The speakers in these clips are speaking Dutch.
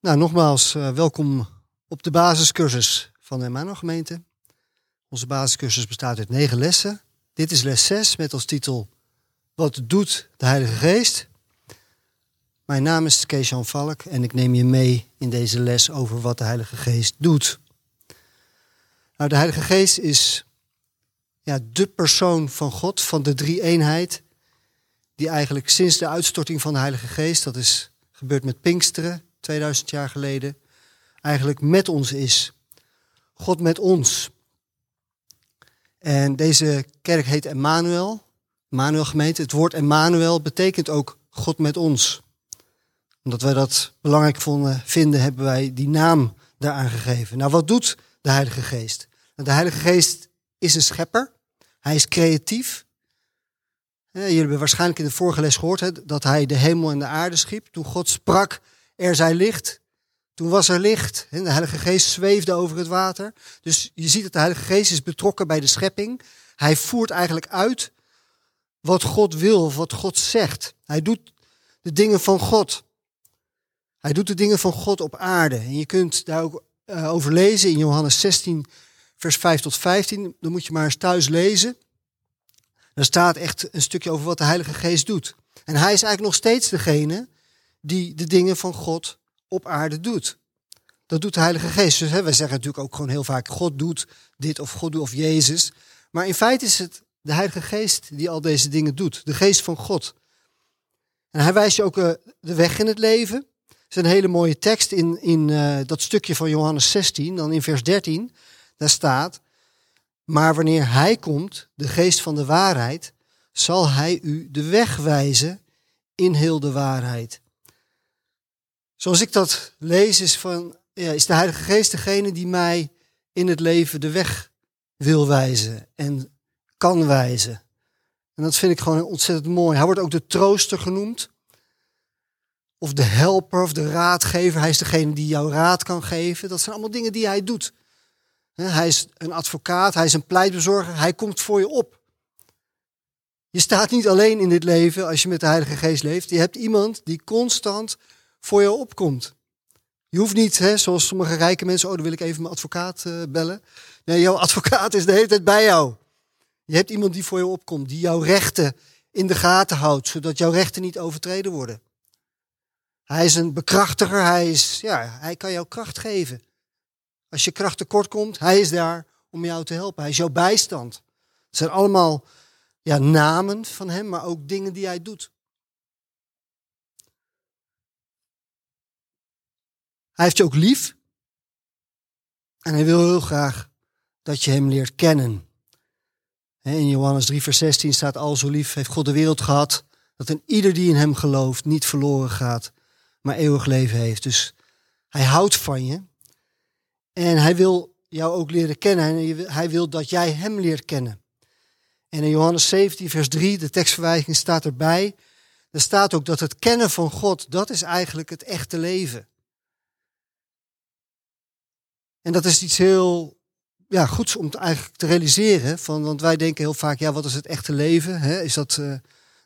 Nou, nogmaals, uh, welkom op de basiscursus van de Emmanuel gemeente. Onze basiscursus bestaat uit negen lessen. Dit is les 6 met als titel Wat doet de Heilige Geest? Mijn naam is Kees-Jan Valk en ik neem je mee in deze les over wat de Heilige Geest doet. Nou, de Heilige Geest is ja, de persoon van God, van de drie-eenheid, die eigenlijk sinds de uitstorting van de Heilige Geest, dat is gebeurd met Pinksteren, 2000 jaar geleden, eigenlijk met ons is. God met ons. En deze kerk heet Emmanuel, Emmanuel gemeente. Het woord Emmanuel betekent ook God met ons. Omdat wij dat belangrijk vonden, vinden, hebben wij die naam daaraan gegeven. Nou, wat doet de Heilige Geest? Nou, de Heilige Geest is een schepper. Hij is creatief. Jullie hebben waarschijnlijk in de vorige les gehoord dat hij de hemel en de aarde schiep. Toen God sprak, er zij licht. Toen was er licht. De Heilige Geest zweefde over het water. Dus je ziet dat de Heilige Geest is betrokken bij de schepping. Hij voert eigenlijk uit wat God wil, wat God zegt. Hij doet de dingen van God. Hij doet de dingen van God op aarde. En je kunt daar ook uh, over lezen in Johannes 16, vers 5 tot 15. Dan moet je maar eens thuis lezen. Daar staat echt een stukje over wat de Heilige Geest doet. En hij is eigenlijk nog steeds degene die de dingen van God op aarde doet. Dat doet de Heilige Geest. Dus hè, wij zeggen natuurlijk ook gewoon heel vaak: God doet dit of God doet of Jezus. Maar in feite is het de Heilige Geest die al deze dingen doet. De Geest van God. En hij wijst je ook uh, de weg in het leven. Er is een hele mooie tekst in, in uh, dat stukje van Johannes 16, dan in vers 13. Daar staat: Maar wanneer hij komt, de Geest van de waarheid, zal hij u de weg wijzen in heel de waarheid. Zoals ik dat lees, is, van, ja, is de Heilige Geest degene die mij in het leven de weg wil wijzen en kan wijzen. En dat vind ik gewoon ontzettend mooi. Hij wordt ook de trooster genoemd. Of de helper of de raadgever. Hij is degene die jou raad kan geven. Dat zijn allemaal dingen die hij doet. Hij is een advocaat, hij is een pleitbezorger, hij komt voor je op. Je staat niet alleen in dit leven als je met de Heilige Geest leeft. Je hebt iemand die constant voor je opkomt. Je hoeft niet, hè, zoals sommige rijke mensen, oh dan wil ik even mijn advocaat uh, bellen. Nee, jouw advocaat is de hele tijd bij jou. Je hebt iemand die voor je opkomt, die jouw rechten in de gaten houdt, zodat jouw rechten niet overtreden worden. Hij is een bekrachtiger, hij, is, ja, hij kan jou kracht geven. Als je kracht tekort komt, hij is daar om jou te helpen. Hij is jouw bijstand. Het zijn allemaal ja, namen van hem, maar ook dingen die hij doet. Hij heeft je ook lief. En hij wil heel graag dat je hem leert kennen. In Johannes 3, vers 16 staat: Al zo lief heeft God de wereld gehad. dat een ieder die in hem gelooft niet verloren gaat, maar eeuwig leven heeft. Dus hij houdt van je. En hij wil jou ook leren kennen. En hij wil dat jij hem leert kennen. En in Johannes 17, vers 3, de tekstverwijzing staat erbij. Er staat ook dat het kennen van God, dat is eigenlijk het echte leven. En dat is iets heel ja, goeds om eigenlijk te realiseren. Van, want wij denken heel vaak, ja, wat is het echte leven? Hè? Is dat uh,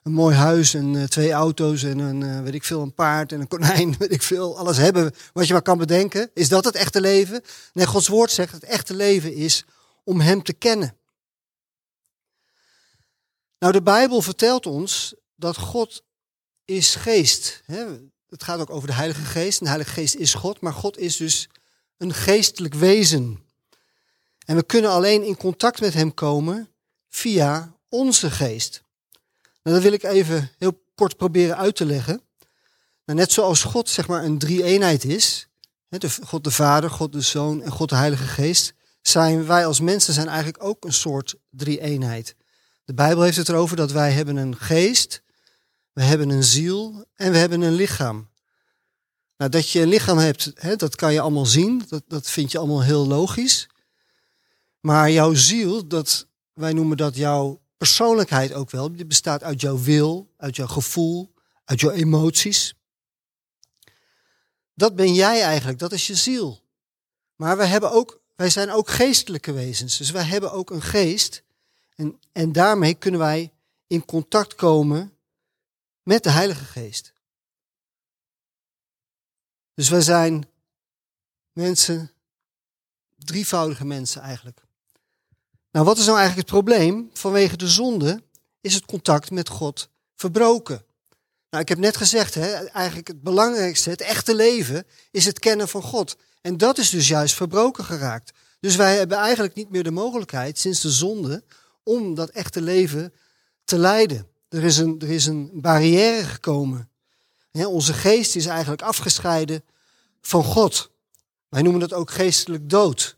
een mooi huis en uh, twee auto's en een, uh, weet ik veel, een paard en een konijn, weet ik veel, alles hebben wat je maar kan bedenken. Is dat het echte leven? Nee, Gods woord zegt, het echte leven is om Hem te kennen. Nou, de Bijbel vertelt ons dat God is geest. Hè? Het gaat ook over de Heilige Geest. En de Heilige Geest is God, maar God is dus een geestelijk wezen. En we kunnen alleen in contact met Hem komen via onze geest. Nou, dat wil ik even heel kort proberen uit te leggen. Nou, net zoals God zeg maar een drie-eenheid is, God de Vader, God de Zoon en God de Heilige Geest, zijn wij als mensen zijn eigenlijk ook een soort drie-eenheid. De Bijbel heeft het erover dat wij hebben een geest, we hebben een ziel en we hebben een lichaam. Nou, dat je een lichaam hebt, hè, dat kan je allemaal zien. Dat, dat vind je allemaal heel logisch. Maar jouw ziel, dat, wij noemen dat jouw persoonlijkheid ook wel. Die bestaat uit jouw wil, uit jouw gevoel, uit jouw emoties. Dat ben jij eigenlijk, dat is je ziel. Maar wij, hebben ook, wij zijn ook geestelijke wezens. Dus wij hebben ook een geest. En, en daarmee kunnen wij in contact komen met de Heilige Geest. Dus wij zijn mensen, drievoudige mensen eigenlijk. Nou, wat is nou eigenlijk het probleem? Vanwege de zonde is het contact met God verbroken. Nou, ik heb net gezegd, hè, eigenlijk het belangrijkste, het echte leven, is het kennen van God. En dat is dus juist verbroken geraakt. Dus wij hebben eigenlijk niet meer de mogelijkheid, sinds de zonde, om dat echte leven te leiden. Er is een, er is een barrière gekomen. Onze geest is eigenlijk afgescheiden van God. Wij noemen dat ook geestelijk dood.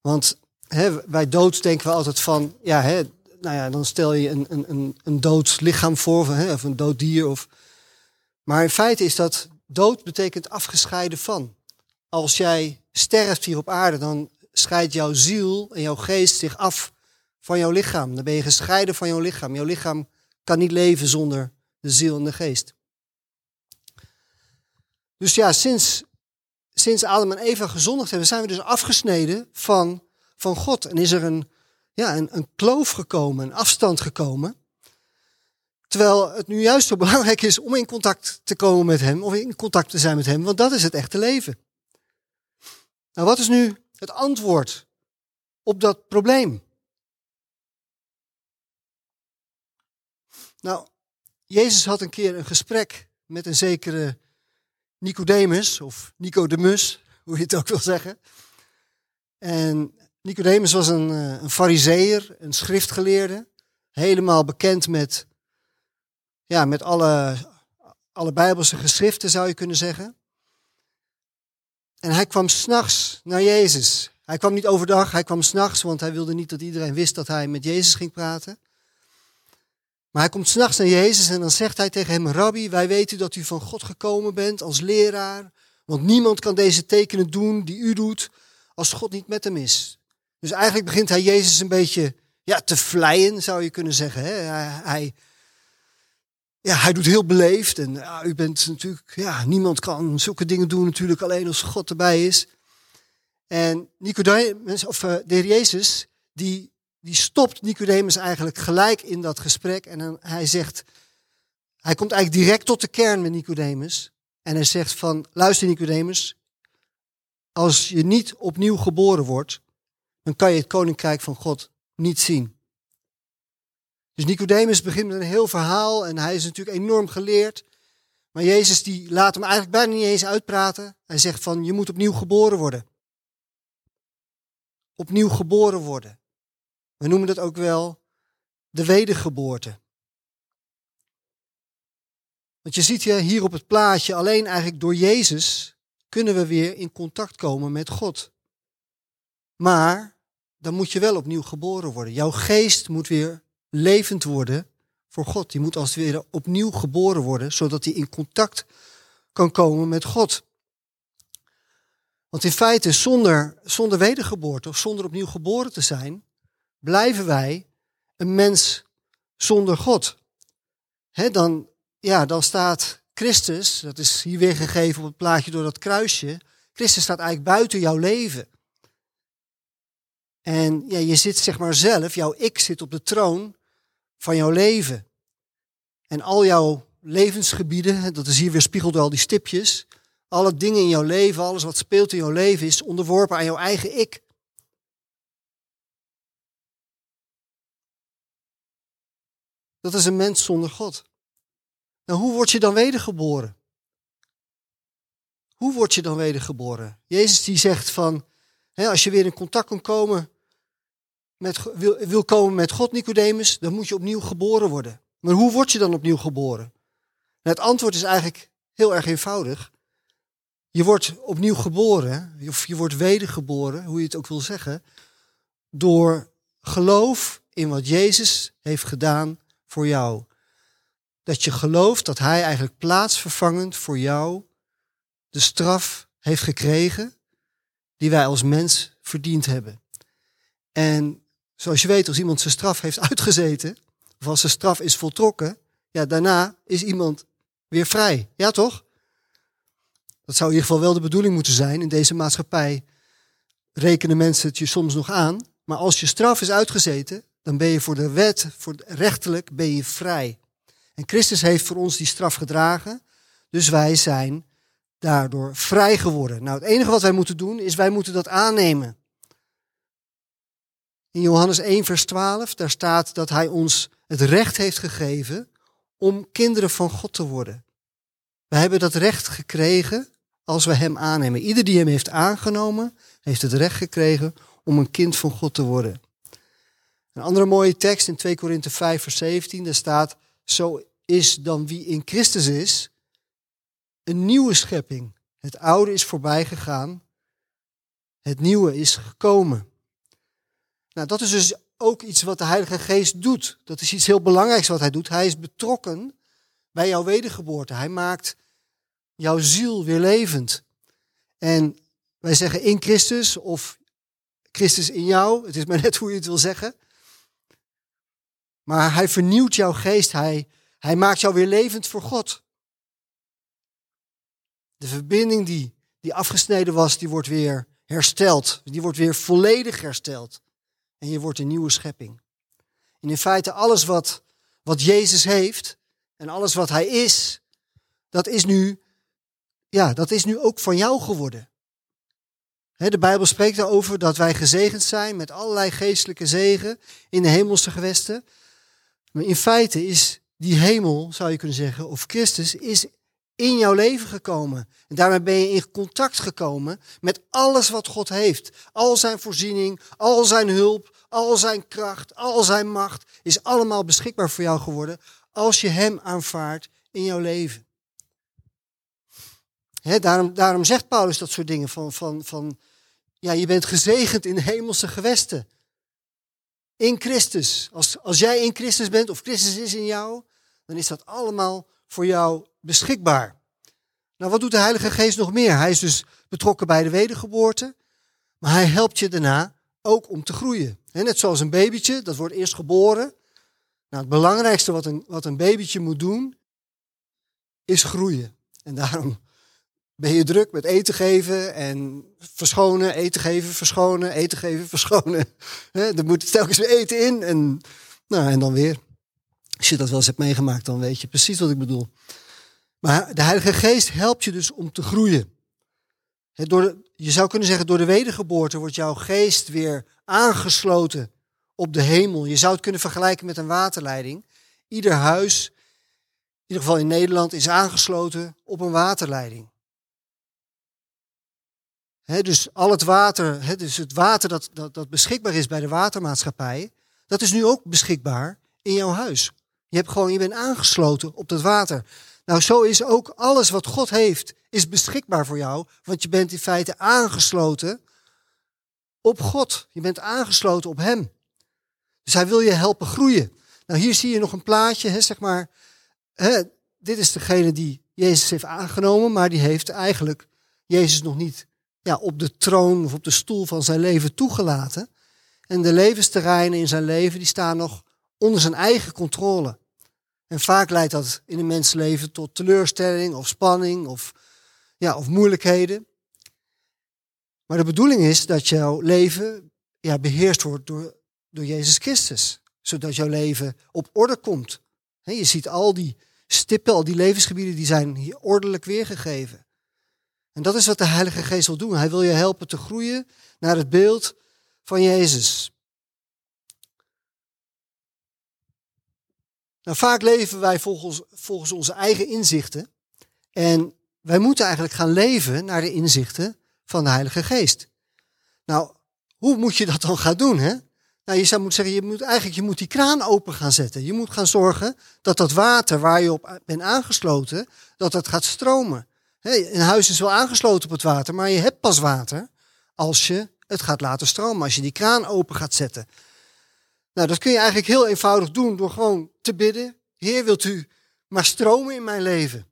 Want wij dood denken we altijd van, ja, nou ja, dan stel je een, een, een dood lichaam voor, of een dood dier. Of... Maar in feite is dat dood betekent afgescheiden van. Als jij sterft hier op aarde, dan scheidt jouw ziel en jouw geest zich af van jouw lichaam. Dan ben je gescheiden van jouw lichaam. Jouw lichaam kan niet leven zonder de ziel en de geest. Dus ja, sinds, sinds Adam en Eva gezondigd hebben, zijn we dus afgesneden van, van God. En is er een, ja, een, een kloof gekomen, een afstand gekomen. Terwijl het nu juist zo belangrijk is om in contact te komen met Hem, of in contact te zijn met Hem, want dat is het echte leven. Nou, wat is nu het antwoord op dat probleem? Nou, Jezus had een keer een gesprek met een zekere Nicodemus, of Nicodemus, hoe je het ook wil zeggen. En Nicodemus was een, eh, een fariseer, een schriftgeleerde, helemaal bekend met, ja, met alle, alle bijbelse geschriften, zou je kunnen zeggen. En hij kwam s'nachts naar Jezus. Hij kwam niet overdag, hij kwam s'nachts, want hij wilde niet dat iedereen wist dat hij met Jezus ging praten. Maar hij komt s'nachts naar Jezus en dan zegt hij tegen hem, Rabbi, wij weten dat u van God gekomen bent als leraar, want niemand kan deze tekenen doen die u doet als God niet met hem is. Dus eigenlijk begint hij Jezus een beetje ja, te vleien, zou je kunnen zeggen. Hè? Hij, ja, hij doet heel beleefd en ja, u bent natuurlijk, ja, niemand kan zulke dingen doen natuurlijk alleen als God erbij is. En Nicodemus, of uh, de heer Jezus, die die stopt Nicodemus eigenlijk gelijk in dat gesprek. En hij zegt, hij komt eigenlijk direct tot de kern met Nicodemus. En hij zegt van, luister Nicodemus, als je niet opnieuw geboren wordt, dan kan je het koninkrijk van God niet zien. Dus Nicodemus begint met een heel verhaal en hij is natuurlijk enorm geleerd. Maar Jezus die laat hem eigenlijk bijna niet eens uitpraten. Hij zegt van, je moet opnieuw geboren worden. Opnieuw geboren worden. We noemen dat ook wel de wedergeboorte. Want je ziet hier op het plaatje, alleen eigenlijk door Jezus kunnen we weer in contact komen met God. Maar dan moet je wel opnieuw geboren worden. Jouw geest moet weer levend worden voor God. Die moet als het opnieuw geboren worden, zodat hij in contact kan komen met God. Want in feite, zonder, zonder wedergeboorte of zonder opnieuw geboren te zijn, blijven wij een mens zonder God. dan, ja, dan staat Christus, dat is hier weer gegeven op het plaatje door dat kruisje. Christus staat eigenlijk buiten jouw leven. En ja, je zit zeg maar zelf, jouw ik zit op de troon van jouw leven. En al jouw levensgebieden, dat is hier weer spiegeld door al die stipjes. Alle dingen in jouw leven, alles wat speelt in jouw leven is onderworpen aan jouw eigen ik. Dat is een mens zonder God. Nou, hoe word je dan wedergeboren? Hoe word je dan wedergeboren? Jezus die zegt van, hè, als je weer in contact kan komen met, wil, wil komen met God, Nicodemus, dan moet je opnieuw geboren worden. Maar hoe word je dan opnieuw geboren? Nou, het antwoord is eigenlijk heel erg eenvoudig. Je wordt opnieuw geboren, of je wordt wedergeboren, hoe je het ook wil zeggen, door geloof in wat Jezus heeft gedaan voor jou. Dat je gelooft dat Hij eigenlijk plaatsvervangend voor jou de straf heeft gekregen die wij als mens verdiend hebben. En zoals je weet, als iemand zijn straf heeft uitgezeten, of als zijn straf is voltrokken, ja, daarna is iemand weer vrij. Ja, toch? Dat zou in ieder geval wel de bedoeling moeten zijn. In deze maatschappij rekenen mensen het je soms nog aan. Maar als je straf is uitgezeten, dan ben je voor de wet, voor rechtelijk, ben je vrij. En Christus heeft voor ons die straf gedragen, dus wij zijn daardoor vrij geworden. Nou, het enige wat wij moeten doen is wij moeten dat aannemen. In Johannes 1, vers 12, daar staat dat hij ons het recht heeft gegeven om kinderen van God te worden. We hebben dat recht gekregen als we hem aannemen. Ieder die hem heeft aangenomen, heeft het recht gekregen om een kind van God te worden. Een andere mooie tekst in 2 Korinthe 5, vers 17, daar staat, zo is dan wie in Christus is, een nieuwe schepping. Het oude is voorbij gegaan, het nieuwe is gekomen. Nou, dat is dus ook iets wat de Heilige Geest doet. Dat is iets heel belangrijks wat hij doet. Hij is betrokken bij jouw wedergeboorte. Hij maakt jouw ziel weer levend. En wij zeggen in Christus of Christus in jou. Het is maar net hoe je het wil zeggen. Maar hij vernieuwt jouw geest. Hij, hij maakt jou weer levend voor God. De verbinding die, die afgesneden was, die wordt weer hersteld. Die wordt weer volledig hersteld. En je wordt een nieuwe schepping. En in feite alles wat, wat Jezus heeft en alles wat hij is, dat is nu, ja, dat is nu ook van jou geworden. De Bijbel spreekt erover dat wij gezegend zijn met allerlei geestelijke zegen in de hemelse gewesten. Maar in feite is die hemel, zou je kunnen zeggen, of Christus, is in jouw leven gekomen. En daarmee ben je in contact gekomen met alles wat God heeft. Al zijn voorziening, al zijn hulp, al zijn kracht, al zijn macht is allemaal beschikbaar voor jou geworden als je Hem aanvaardt in jouw leven. daarom, daarom zegt Paulus dat soort dingen van, van, van, ja, je bent gezegend in hemelse gewesten. In Christus. Als, als jij in Christus bent of Christus is in jou, dan is dat allemaal voor jou beschikbaar. Nou, wat doet de Heilige Geest nog meer? Hij is dus betrokken bij de wedergeboorte, maar hij helpt je daarna ook om te groeien. net zoals een babytje, dat wordt eerst geboren. Nou, het belangrijkste wat een, wat een babytje moet doen, is groeien. En daarom ben je druk met eten geven en verschonen, eten geven, verschonen, eten geven, verschonen. er moet telkens weer eten in en, nou, en dan weer. Als je dat wel eens hebt meegemaakt, dan weet je precies wat ik bedoel. Maar de Heilige Geest helpt je dus om te groeien. door je zou kunnen zeggen, door de wedergeboorte wordt jouw geest weer aangesloten op de hemel. Je zou het kunnen vergelijken met een waterleiding. Ieder huis, in ieder geval in Nederland, is aangesloten op een waterleiding. Dus al het water, dus het water dat, dat, dat beschikbaar is bij de watermaatschappij, dat is nu ook beschikbaar in jouw huis. Je, hebt gewoon, je bent aangesloten op dat water. Nou, zo is ook alles wat God heeft, is beschikbaar voor jou, want je bent in feite aangesloten op God. Je bent aangesloten op Hem. Dus Hij wil je helpen groeien. Nou, hier zie je nog een plaatje, zeg maar. Dit is degene die Jezus heeft aangenomen, maar die heeft eigenlijk Jezus nog niet ja, op de troon of op de stoel van zijn leven toegelaten. En de levensterreinen in zijn leven die staan nog onder zijn eigen controle. En vaak leidt dat in een mensenleven tot teleurstelling of spanning of, ja, of moeilijkheden. Maar de bedoeling is dat jouw leven ja, beheerst wordt door, door Jezus Christus. Zodat jouw leven op orde komt. je ziet al die stippen, al die levensgebieden, die zijn hier ordelijk weergegeven. En dat is wat de Heilige Geest wil doen. Hij wil je helpen te groeien naar het beeld van Jezus. Nou, vaak leven wij volgens, volgens onze eigen inzichten. En wij moeten eigenlijk gaan leven naar de inzichten van de Heilige Geest. Nou, hoe moet je dat dan gaan doen? Hè? Nou, je zou moeten zeggen, je moet eigenlijk je moet die kraan open gaan zetten. Je moet gaan zorgen dat dat water waar je op bent aangesloten, dat dat gaat stromen. Een huis is wel aangesloten op het water, maar je hebt pas water als je het gaat laten stromen. Als je die kraan open gaat zetten. Nou, dat kun je eigenlijk heel eenvoudig doen door gewoon te bidden. Heer, wilt u maar stromen in mijn leven?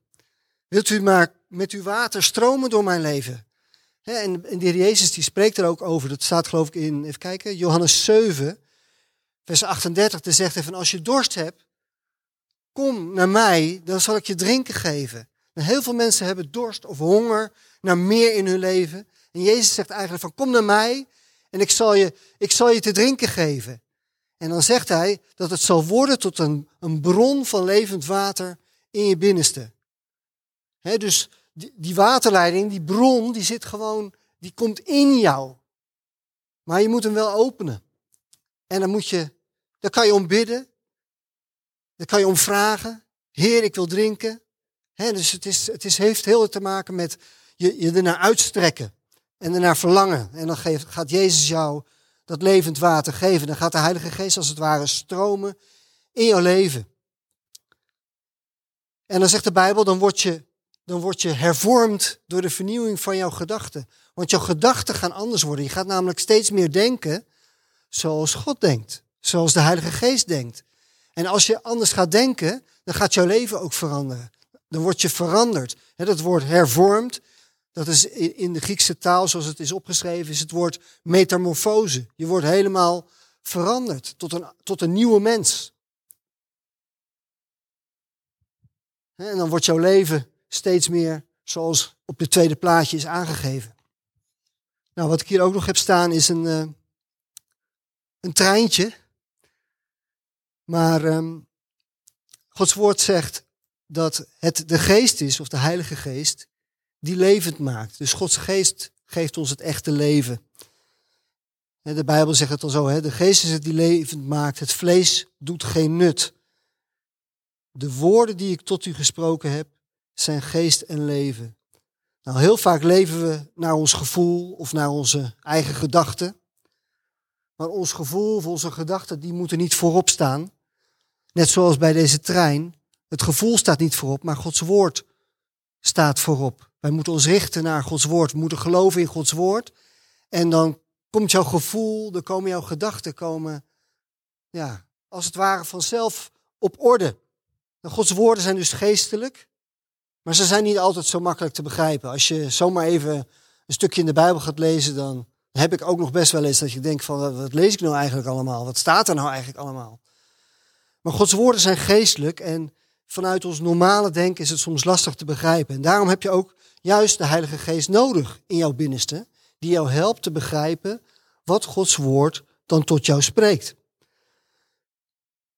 Wilt u maar met uw water stromen door mijn leven? En de heer Jezus die spreekt er ook over. Dat staat geloof ik in, even kijken, Johannes 7, vers 38. Daar zegt hij van, als je dorst hebt, kom naar mij, dan zal ik je drinken geven. En heel veel mensen hebben dorst of honger naar meer in hun leven. En Jezus zegt eigenlijk van, kom naar mij en ik zal je, ik zal je te drinken geven. En dan zegt hij dat het zal worden tot een, een bron van levend water in je binnenste. dus die, waterleiding, die bron, die zit gewoon, die komt in jou. Maar je moet hem wel openen. En dan moet je, daar kan je om bidden. Daar kan je om vragen. Heer, ik wil drinken. Dus het, is, het is, heeft heel te maken met je, je ernaar uitstrekken. En ernaar verlangen. En dan geeft, gaat Jezus jou dat levend water geven. Dan gaat de Heilige Geest als het ware stromen in jouw leven. En dan zegt de Bijbel, dan word je, dan word je hervormd door de vernieuwing van jouw gedachten. Want jouw gedachten gaan anders worden. Je gaat namelijk steeds meer denken zoals God denkt. Zoals de Heilige Geest denkt. En als je anders gaat denken, dan gaat jouw leven ook veranderen. Dan word je veranderd. Dat woord hervormd, dat is in de Griekse taal zoals het is opgeschreven, is het woord metamorfose. Je wordt helemaal veranderd tot een, tot een nieuwe mens. En dan wordt jouw leven steeds meer zoals op het tweede plaatje is aangegeven. Nou, wat ik hier ook nog heb staan is een, uh, een treintje. Maar um, Gods woord zegt dat het de geest is, of de Heilige Geest, die levend maakt. Dus Gods geest geeft ons het echte leven. De Bijbel zegt het al zo, hè? de geest is het die levend maakt, het vlees doet geen nut. De woorden die ik tot u gesproken heb, zijn geest en leven. Nou, heel vaak leven we naar ons gevoel of naar onze eigen gedachten. Maar ons gevoel of onze gedachten, die moeten niet voorop staan. Net zoals bij deze trein. Het gevoel staat niet voorop, maar Gods woord staat voorop. Wij moeten ons richten naar Gods woord. We moeten geloven in Gods woord. En dan komt jouw gevoel, dan komen jouw gedachten, komen, ja, als het ware vanzelf op orde. En Gods woorden zijn dus geestelijk, maar ze zijn niet altijd zo makkelijk te begrijpen. Als je zomaar even een stukje in de Bijbel gaat lezen, dan heb ik ook nog best wel eens dat je denkt van, wat lees ik nou eigenlijk allemaal? Wat staat er nou eigenlijk allemaal? Maar Gods woorden zijn geestelijk en vanuit ons normale denken is het soms lastig te begrijpen. En daarom heb je ook juist de Heilige Geest nodig in jouw binnenste, die jou helpt te begrijpen wat Gods woord dan tot jou spreekt.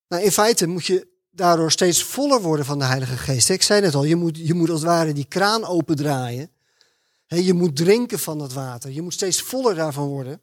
Nou, in feite moet je daardoor steeds voller worden van de Heilige Geest. Ik zei net al, je moet, je moet als het ware die kraan opendraaien. Je moet drinken van dat water. Je moet steeds voller daarvan worden.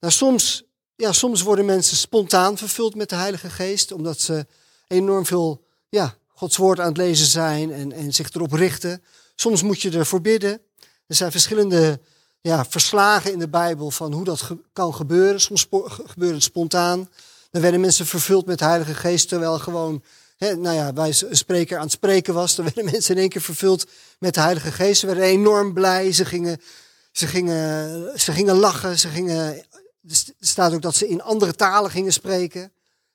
Nou, soms, ja, soms worden mensen spontaan vervuld met de Heilige Geest, omdat ze enorm veel ja, Gods woord aan het lezen zijn en, en zich erop richten. Soms moet je ervoor bidden. Er zijn verschillende ja, verslagen in de Bijbel van hoe dat kan gebeuren. Soms gebeurt het spontaan. Dan werden mensen vervuld met de Heilige Geest, terwijl gewoon, hè, nou ja, wij een spreker aan het spreken was. Dan werden mensen in één keer vervuld met de Heilige Geest. Ze werden enorm blij. Ze gingen, ze gingen, ze gingen lachen. Ze gingen, er staat ook dat ze in andere talen gingen spreken.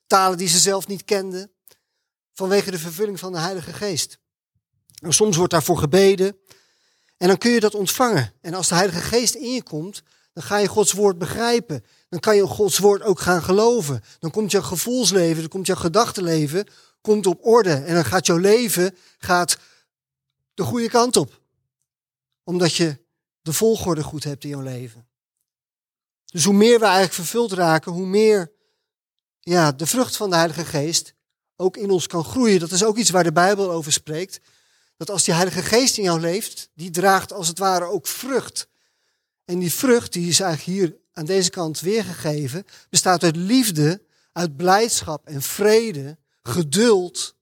Talen die ze zelf niet kenden. Vanwege de vervulling van de Heilige Geest. Soms wordt daarvoor gebeden. En dan kun je dat ontvangen. En als de Heilige Geest in je komt, dan ga je Gods woord begrijpen. Dan kan je Gods woord ook gaan geloven. Dan komt jouw gevoelsleven, dan komt jouw gedachtenleven komt op orde. En dan gaat jouw leven gaat de goede kant op. Omdat je de volgorde goed hebt in jouw leven. Dus hoe meer we eigenlijk vervuld raken, hoe meer ja, de vrucht van de Heilige Geest ook in ons kan groeien. Dat is ook iets waar de Bijbel over spreekt. Dat als die Heilige Geest in jou leeft, die draagt als het ware ook vrucht. En die vrucht, die is eigenlijk hier aan deze kant weergegeven, bestaat uit liefde, uit blijdschap en vrede, geduld,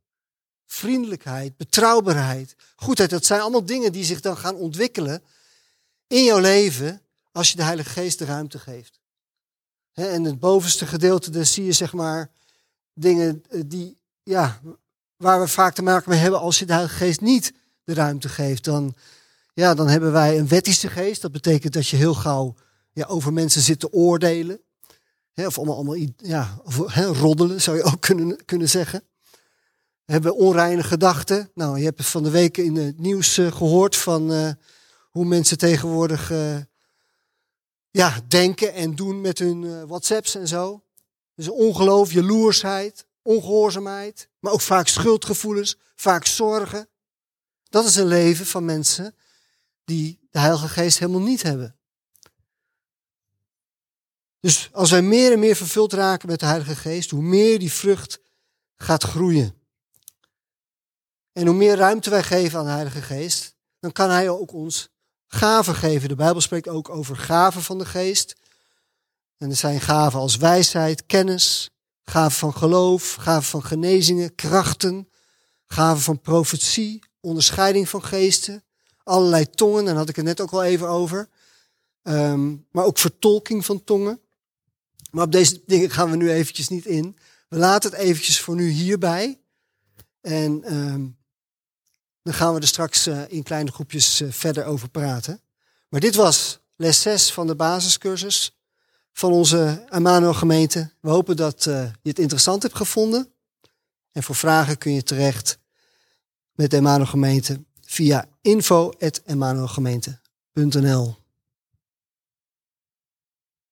vriendelijkheid, betrouwbaarheid, goedheid. Dat zijn allemaal dingen die zich dan gaan ontwikkelen in jouw leven als je de Heilige Geest de ruimte geeft. En het bovenste gedeelte, daar zie je zeg maar dingen eh, die, ja, waar we vaak te maken mee hebben als je de Heilige Geest niet de ruimte geeft. Dan, ja, dan hebben wij een wettische geest. Dat betekent dat je heel gauw ja, over mensen zit te oordelen. of allemaal, allemaal ja, of, roddelen zou je ook kunnen, kunnen zeggen. We hebben onreine gedachten. Nou, je hebt van de week in het nieuws uh, gehoord van uh, hoe mensen tegenwoordig uh, ja, denken en doen met hun WhatsApps en zo. Dus ongeloof, jaloersheid, ongehoorzaamheid, maar ook vaak schuldgevoelens, vaak zorgen. Dat is een leven van mensen die de Heilige Geest helemaal niet hebben. Dus als wij meer en meer vervuld raken met de Heilige Geest, hoe meer die vrucht gaat groeien. En hoe meer ruimte wij geven aan de Heilige Geest, dan kan hij ook ons gaven geven. De Bijbel spreekt ook over gaven van de geest. En er zijn gaven als wijsheid, kennis, gaven van geloof, gaven van genezingen, krachten, gaven van profetie, onderscheiding van geesten, allerlei tongen, daar had ik het net ook al even over. Ehm, maar ook vertolking van tongen. Maar op deze dingen gaan we nu eventjes niet in. We laten het eventjes voor nu hierbij. En ehm, dan gaan we er straks uh, in kleine groepjes uh, verder over praten. Maar dit was les 6 van de basiscursus van onze Amano gemeente. We hopen dat uh, je het interessant hebt gevonden. En voor vragen kun je terecht met de Emmanuel gemeente via info.emmanuelgemeente.nl